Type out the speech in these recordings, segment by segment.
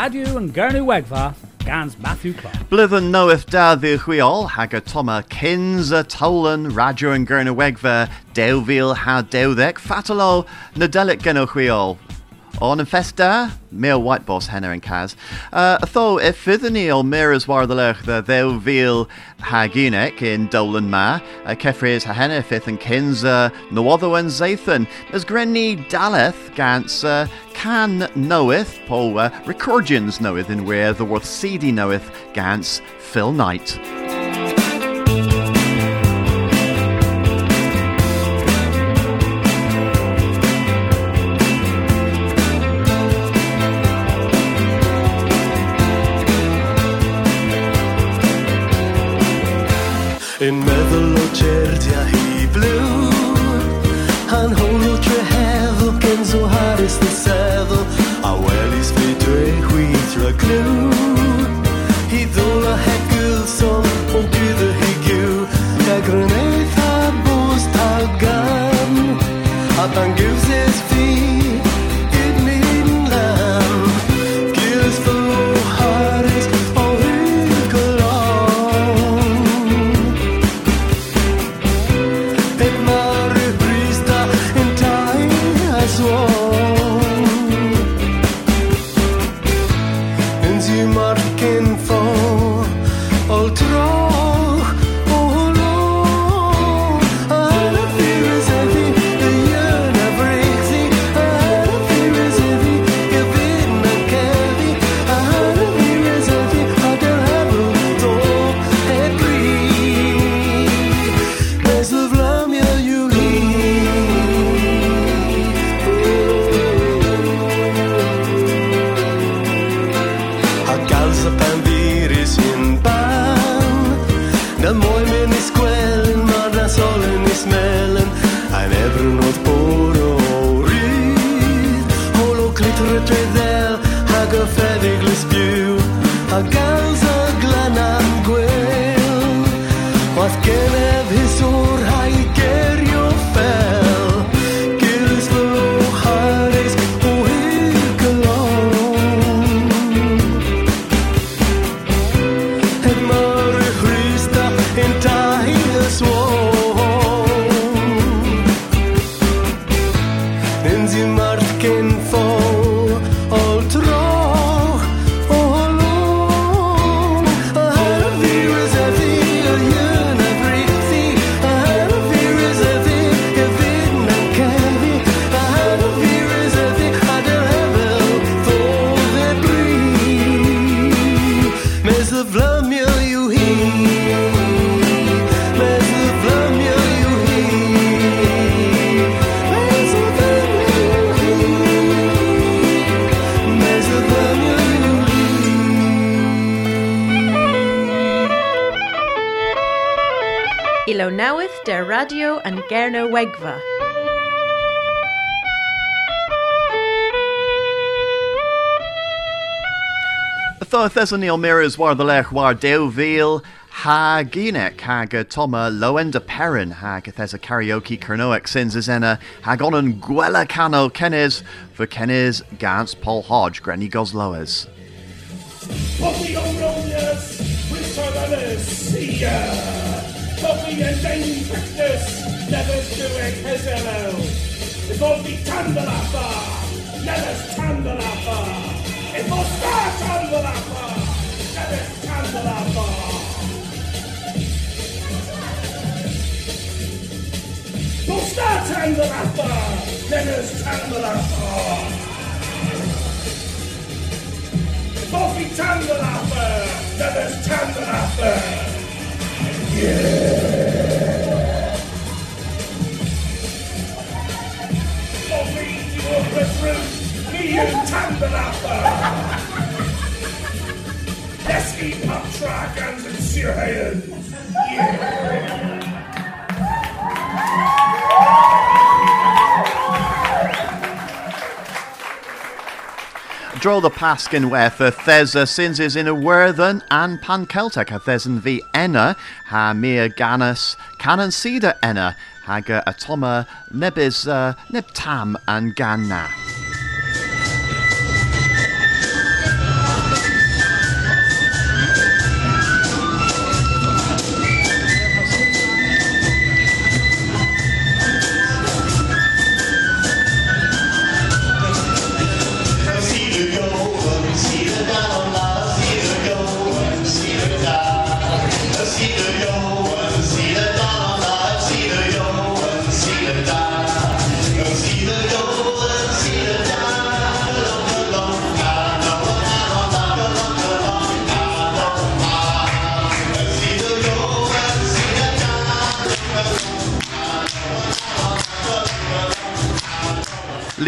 radio and Gernu Wegva, Gans Matthew Clark. Blithen knoweth da the chwiol, hag toma kins a tolan, radio and Gernu Wegva, dewvil ha dewdek, fatalo, nadelik geno chwiol. On festa, meo white boss henna and Kaz. Uh, tho, e ffyddni o miras war the lech the ddew fil hagunek in Dolan ma, uh, kefris ha henna fifth and kins uh, nooddo and zathan. As grenny daleth gans can knoweth, po uh, recordings knoweth in where the worth Seedy knoweth gans Phil Knight. In meddwl der radio and Gerno Wegva. Tho Thessaloniel mirrors war the lech war dewvil ha ginek hag a toma loenda perin hag a karaoke kernoek sins as enna hag on an gwella cano kenes for kenes gans Paul Hodge granny gosloas. Coffee on rollers, with southerners, see ya. Coffee and practice, never do it as hello. The coffee tandalapa, never tandalapa. It must start tandalapa, never tandalapa. Musta tandalapa, never tandalapa. Coffee Tandalapper! That is Let's eat up dragons and Syrians! Yeah! Draw the paskin weth a thesa sins is in a worthen and pan Celtic a thesan v enna ha mea ganus canon cedar enna haga atoma nebis neb and ganna.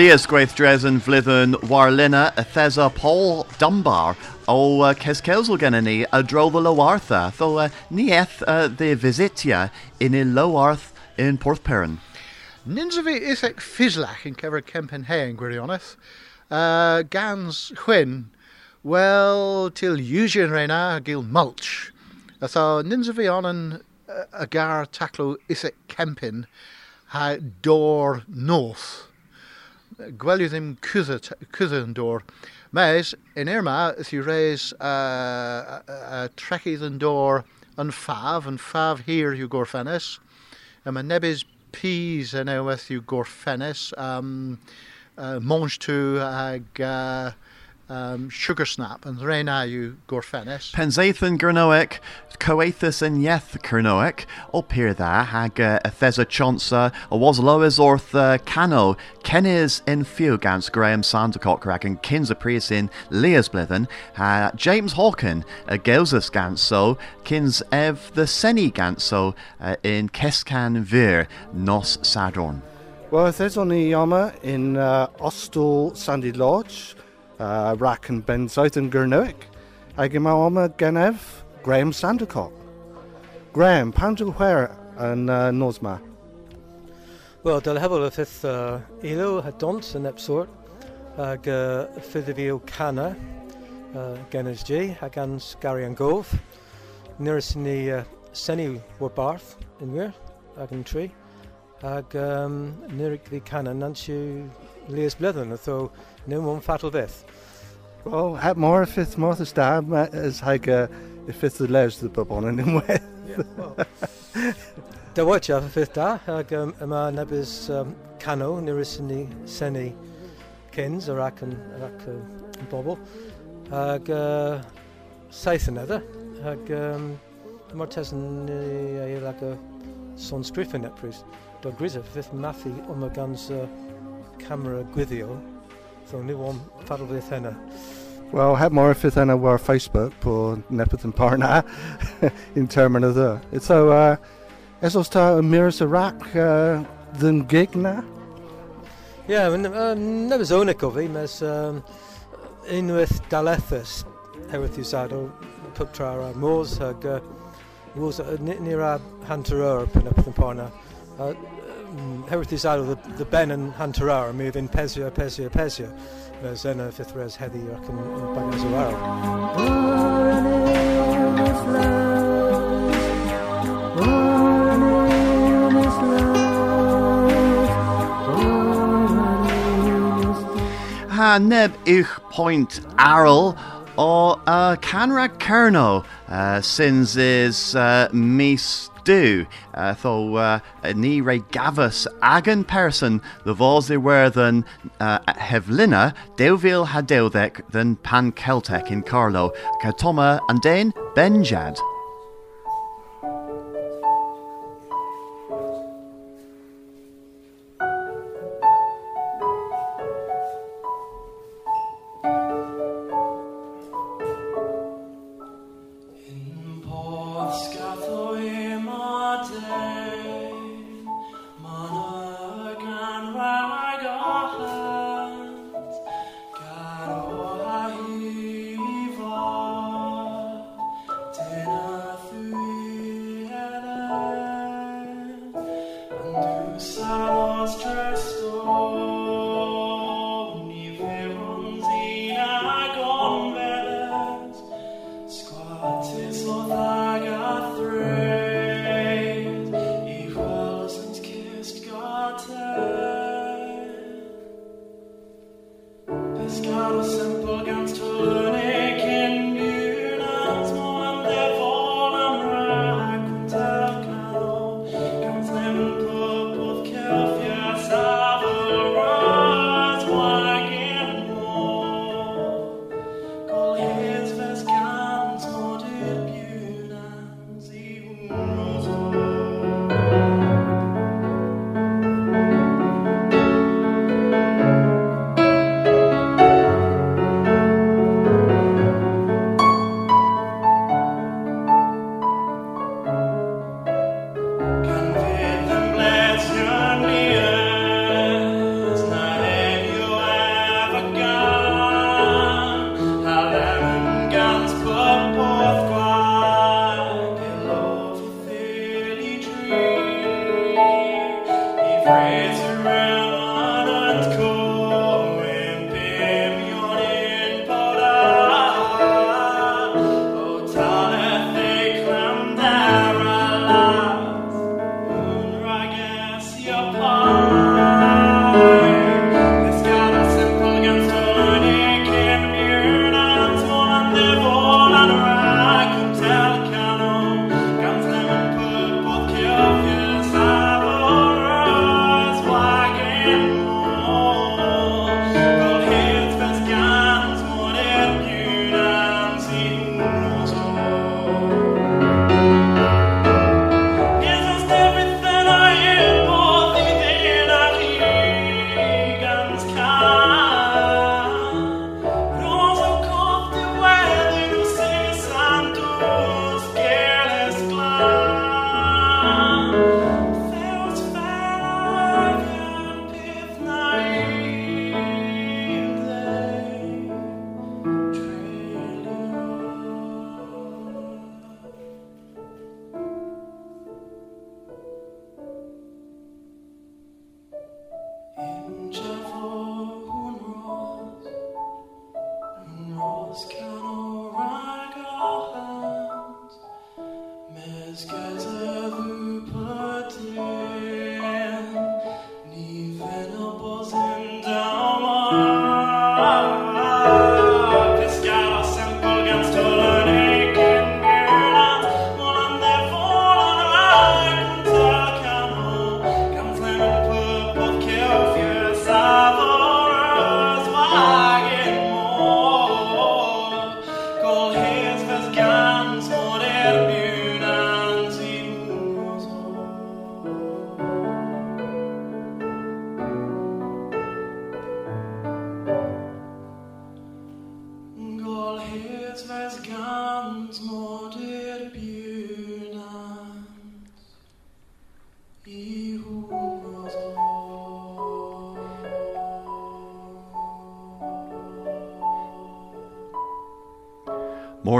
Leas gweith dres yn flyddyn warlina y thesa Paul Dunbar o uh, ni a drodd y Lowartha, tho uh, ni eth uh, the visitia in y Lowarth in Porthperrin. Ninsavi is ek fislach in kever kempen hen gwirioneth. Uh, gans chwyn, wel, til usian reina gil mulch. So ninsavi on an uh, a gar taclo is ek kempen ha door north. Gwelju ddim cwydden door. Mes, in Irma, if you raise uh, a trechi than door yn faf, yn faf here you gorffennis. Um, a nebys peas yn eweth yw gorffennis. Um, uh, mange tu ag uh, um, sugar snap and reina yw gorffennis. Penzaethan Gurnoek, Coathus and Yeth Kernoek, o pyr dda hag uh, a thesa chonsa, a was loes orth uh, cano, Kenis in few gans Graham Sandercock rag and kins a in Leas blithen, ha James Hawken, a Gelsus ganso, kins ev the Seni ganso uh, in Keskan Vir, Nos Sadorn. Well, there's on the Yama in uh, Ostal Sandy Lodge, uh, Rack and Benzoeth yn Gyrnewic. Ac yma oma genef Graham Sandercock. Graham, pan dwi'n chwer yn uh, nos ma? Wel, dyl hefyd y ffydd uh, eilw a dont yn epswr ac uh, ffydd y fi yw Cana uh, gan SG ac ans Gary and Gove. Nyrs ni uh, senu o'r barth yn wir ac yn tri ag um, nirig ddi canan nant siw lias bledden, ytho nhw mwyn ffatal beth. Wel, hat mor y ffith mor ys da, ys hag y ffith y lews dy bobon yn ymwedd. Da watch ar y ffith da, ag um, yma nebys um, cano, nirys yn ni senu cyns, yr ac yn, yr ac yn bobl. Ag uh, saith yn edrych, ag um, mae'r tes yn ei ag y son sgriff yn eprys. Doedd grisaf, ffith mathu mae gans uh, camera gwyddio, so ni won ffadl fydd hynna. Wel, heb y ffith yna war Facebook po nepeth yn parna in termen o dda. So, uh, es os ta y miras y rac uh, ddyn gig na? Ie, yeah, uh, nefys onig o fi, mes um, unwaith dalethus hewyrth yw sad o pub tra ar môs ag uh, môs ni ra hanterar pen up yn parna. Uh, hewyrth yw sad o the ben and hanterar mi fydd yn pesio, pesio, pesio. Mes yna ffith res heddi ac yn bagas o awr. Ha neb ich point arl o uh, Canrag Kerno, uh, sins is uh, mis do. Uh, tho uh, ni re gavus agan person the vos they were than uh, hevlina deuvil ha deudek than pan Celtic in Carlo, Katoma and Dane Benjad.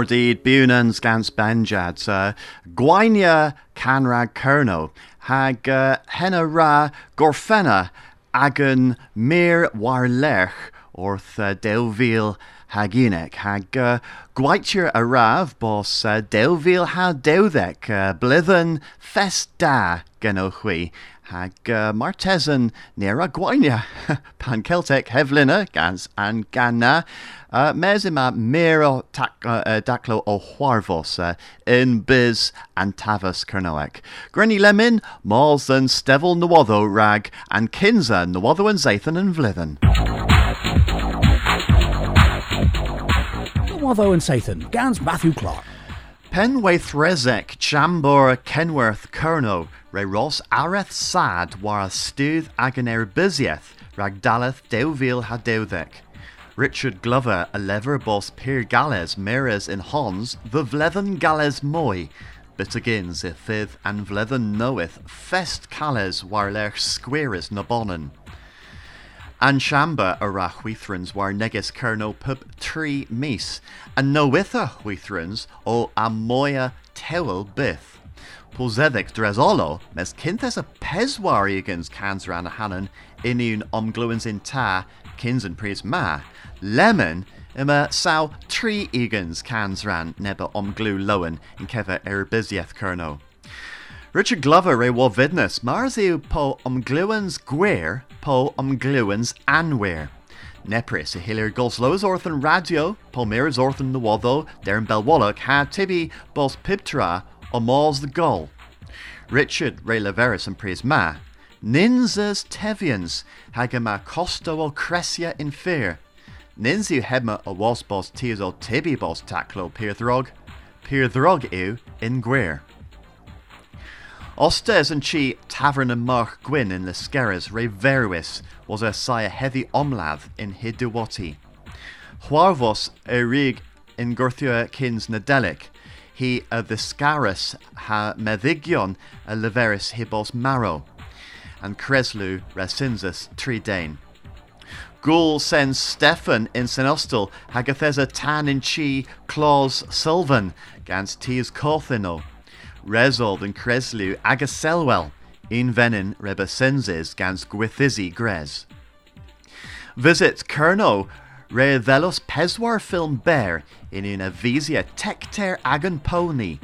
Mordid Bunan scans banjad uh, Gwainia canrag kerno hag uh, henna ra gorfenna agan mir war lech orth uh, delvil haginek. Hag uh, gwaitier a rav bos uh, delvil ha dewdek uh, blithen fest da genochwi hag uh, martesan near a gwainia pan Celtic hevlina gans and ganna uh, mes ima mero tac, uh, uh, uh, in biz and tavas kernoek. Grenny lemon, mals and stevel nawotho rag and kinza nawotho and zathan and vlithen. Nawotho and Sathan, Gans Matthew Clark. Penwaith Rezek, Chambor Kenworth Kerno, Re Ross Areth Sad, war a stúd agan er busieth, rag daleth deuvil ha deudek. Richard Glover, a lever boss Pier Gales, Meres in Hans, the Vlethen Gales Moy, bit agains if fifth and Vlethen knoweth, fest Cales war lerch squares nabonnen. An shamba ara huithrans war neges kerno pub tree mis, and no witha huithrans o amoya tewel bith. Pulzedek dresolo, mes kinthes a peswar egans cans ran hanan, inun omgluans in ta, kins and pries ma, lemon, Ima saw tree egans cans ran neba omglu lowen in keva erbizieth kerno. Richard Glover re wo vidness, marziu po omgluans gwer, po omgluans anwer. Nepris a hilir goslows orthan radio, po mirs orthan nawotho, derin belwallach ha tibi bos piptra, omals the gol. Richard re leveris and pries ma, ninzas tevians, hagama costo o cresia in fear. Ninzu hebma a wasbos tias o tibi bos taclo peerdrog, peerdrog ew in gwer. Ostes and chi tavern and mark gwyn in the skeres re veruis was a sire heavy omlath in hiduwati. Huarvos erig in Gurthua kins nadelic, he a the scarus ha medhigion a leveris hibos maro, and Creslu resinzus tridane. Gul sends Stefan in Senostal, Hagathesa tan in chi claus Sylvan, gans tis Corthino. Resold and Creslu Agaselwell, in venin senses gans gwithisi gres. Visit Kerno re velos peswar film bear in una visia tecter agan pony,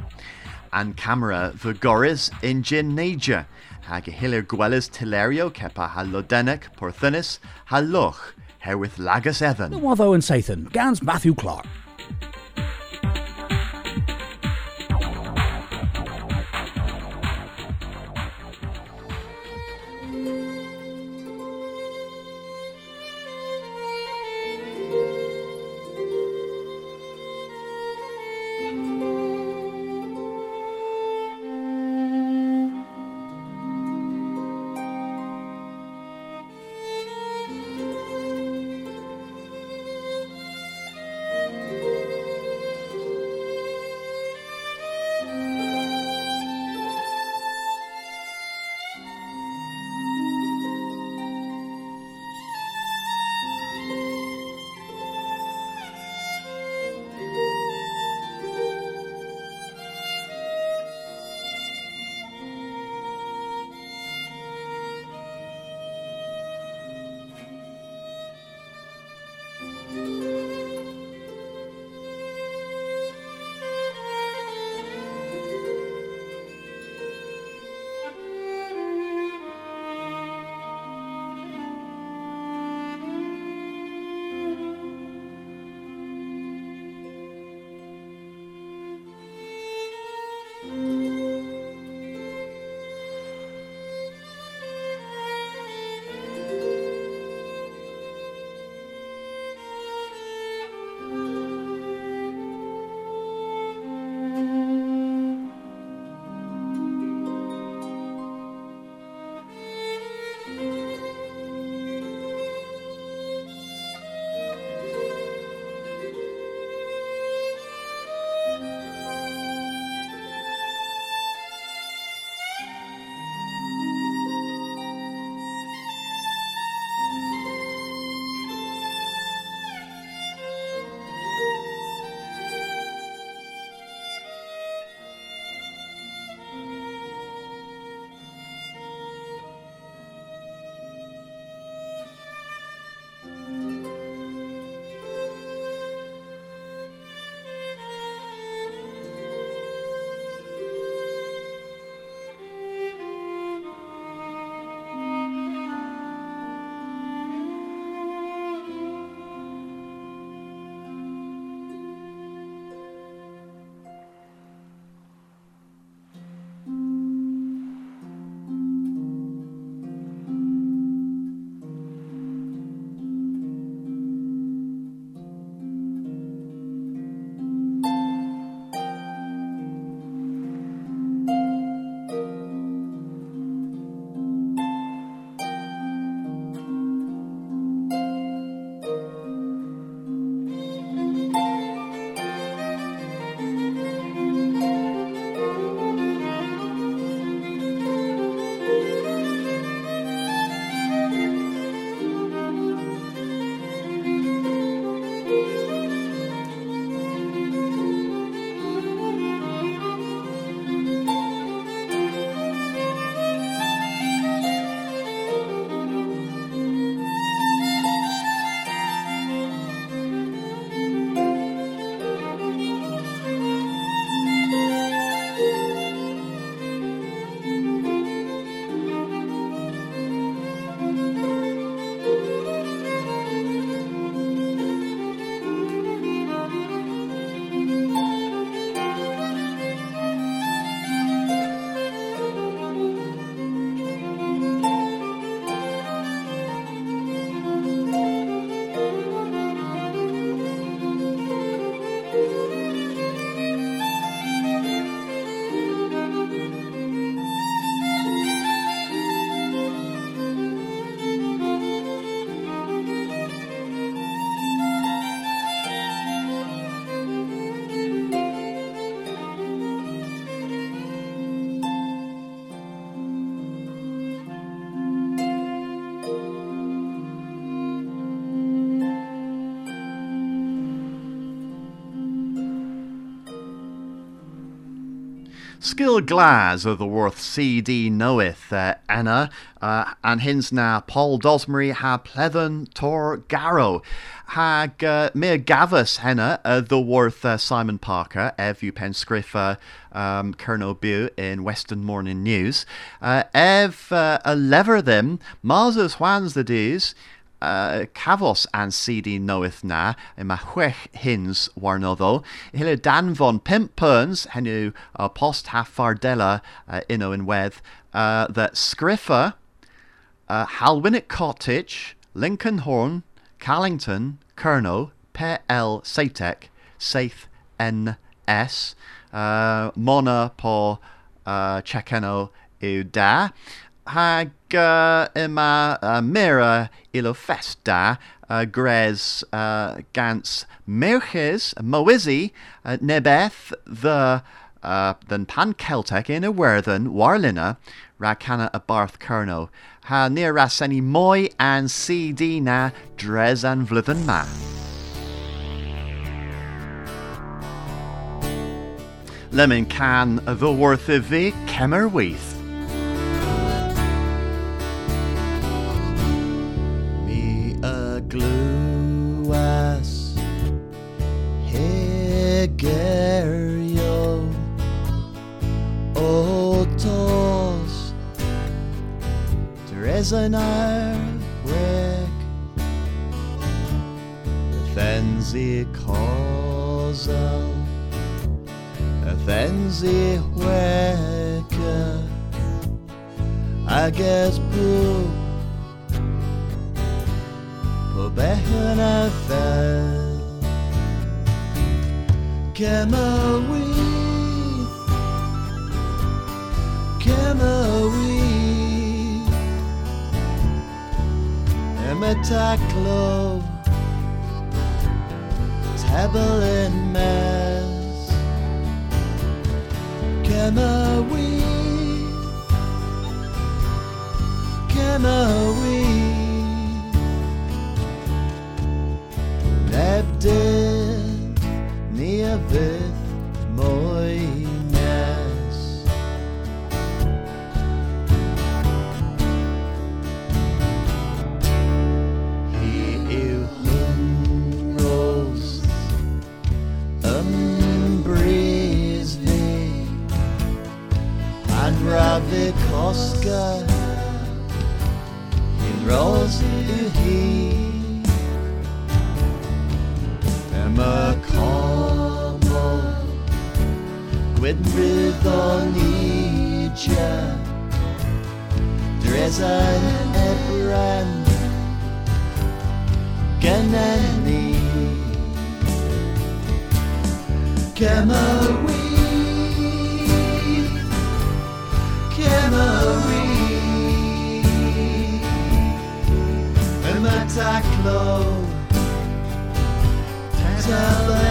and camera vigoris in gin naja, hag hilir gwelis tilerio kepa halodenek porthunis haluch, herewith lagus evan. No Watho and Sathan, Gans Matthew Clark. Skill Glass of the worth CD knoweth uh, Anna uh, and hins na Paul Dosmery ha plethen tor garrow. Hag uh, mere gavus henna uh, the worth uh, Simon Parker ev you pen scriffa um, Colonel Bu in Western Morning News. Uh, ev uh, a lever them Mars Juans the days uh, Cavos and CD knoweth na in ma chwech hins warnoddo. Hille dan von pimp perns henu uh, post half fardella uh, inno in weth uh, that Scriffer, uh, Cottage, Lincoln Horn, Callington, Kerno, P.L. Satek, Saith N.S. Uh, Mona po uh, Chekeno yw da. Hag yma uh, mira ilo festa uh, gres uh, gans merches moizi uh, nebeth the uh, than pan Celtic in a werthen warlina rakana a barth kerno ha near raseni moi and CD na dres and vlithen ma. Lemon can the worth of the. Hegerio otos Dresenar wek Then sie causal sie weke I guess boo på bäcken Come away Emmetacklo Table in mess. Come away Koska In Rose he Emma Como Gwyn Ryddonidja Dresan Ebran Geneni Kemawi Emma Taklo Telenes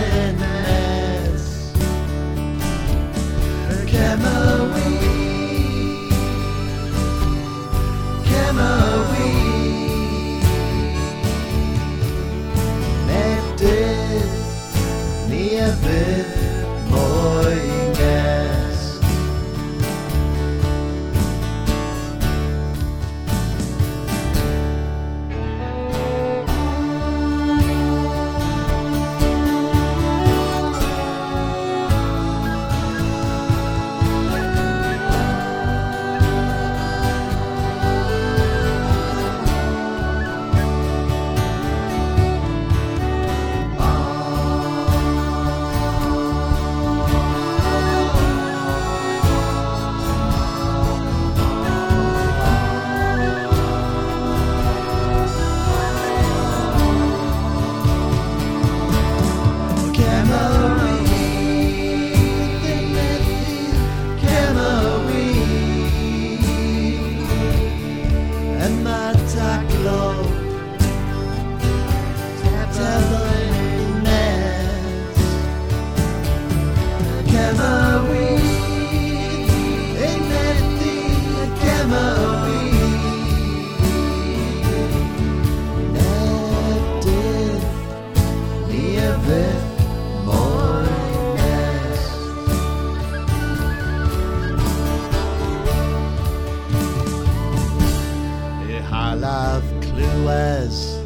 clues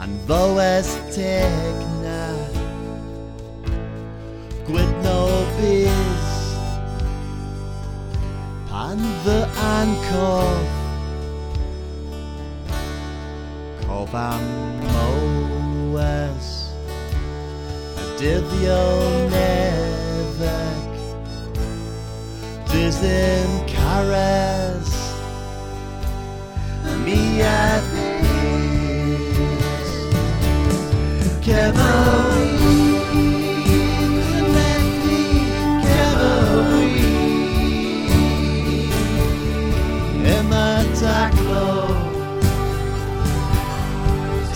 and voes tegna gwyd no biz pan the ancof cofam moes a dyddio nefec Dizim cares mi at peace Emma Taklo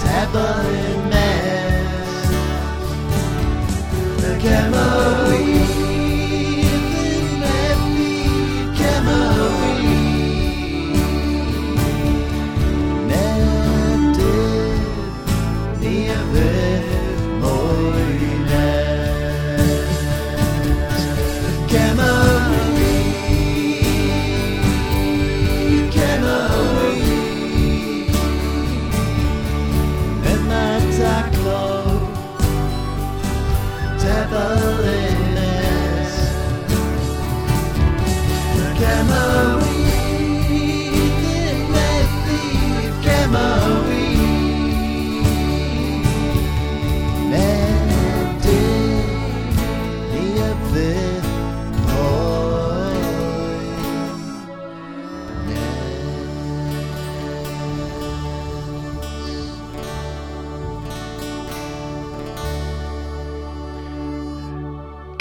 Table minha vez.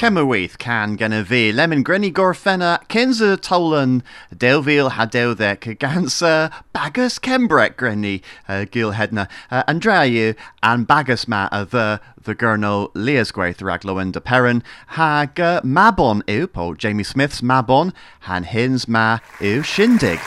Cemmerweith can fi lemon grenny gorfenna kinza tolan delvil hadewdek gansa bagus kembrek grenny uh, gil hedna uh, and bagus ma the the gurno liasgwaith ragloen de perrin hag mabon ew Jamie Smith's mabon han hins ma ew shindig.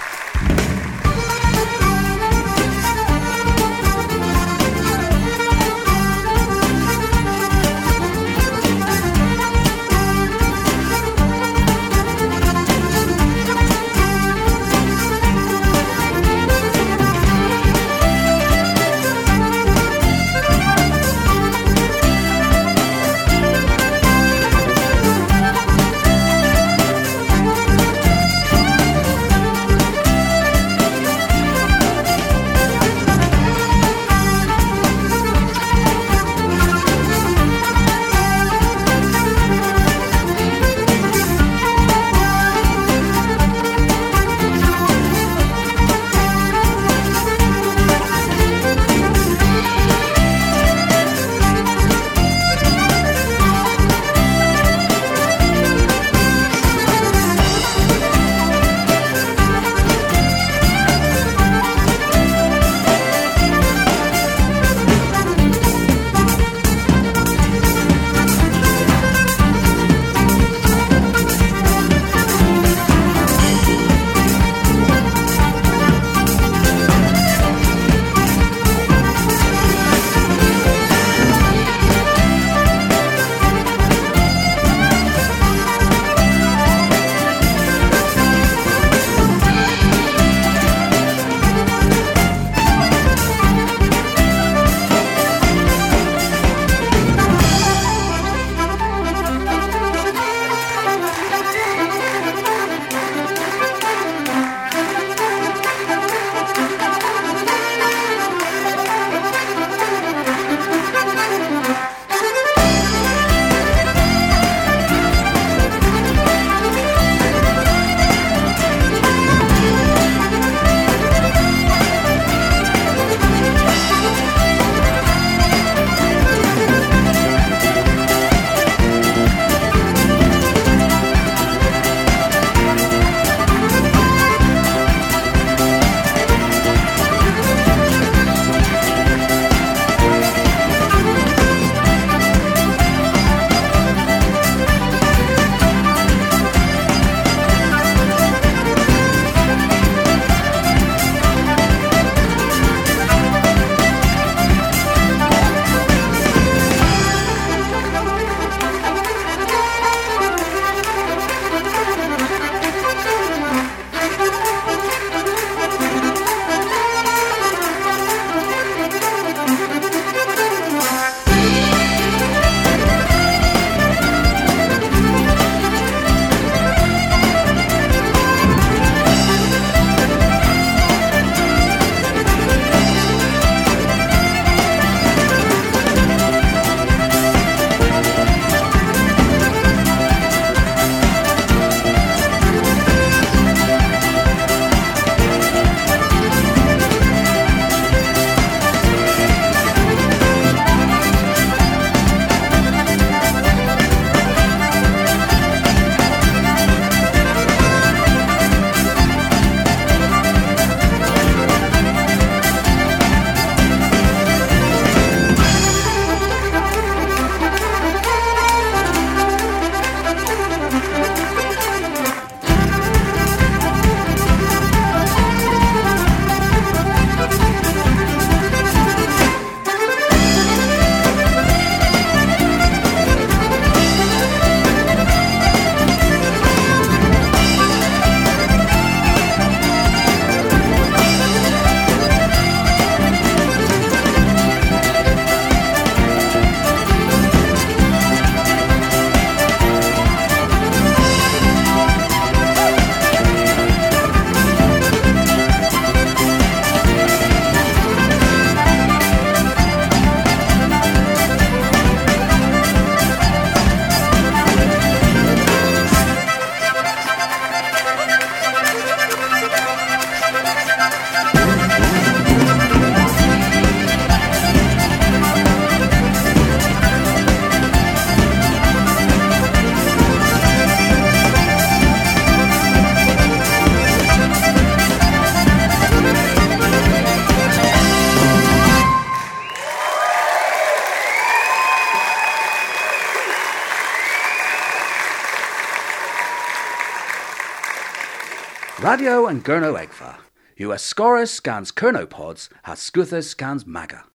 Radio and Gurno Egfa. US Scorus scans Kernopods, has Scuthus scans Maga.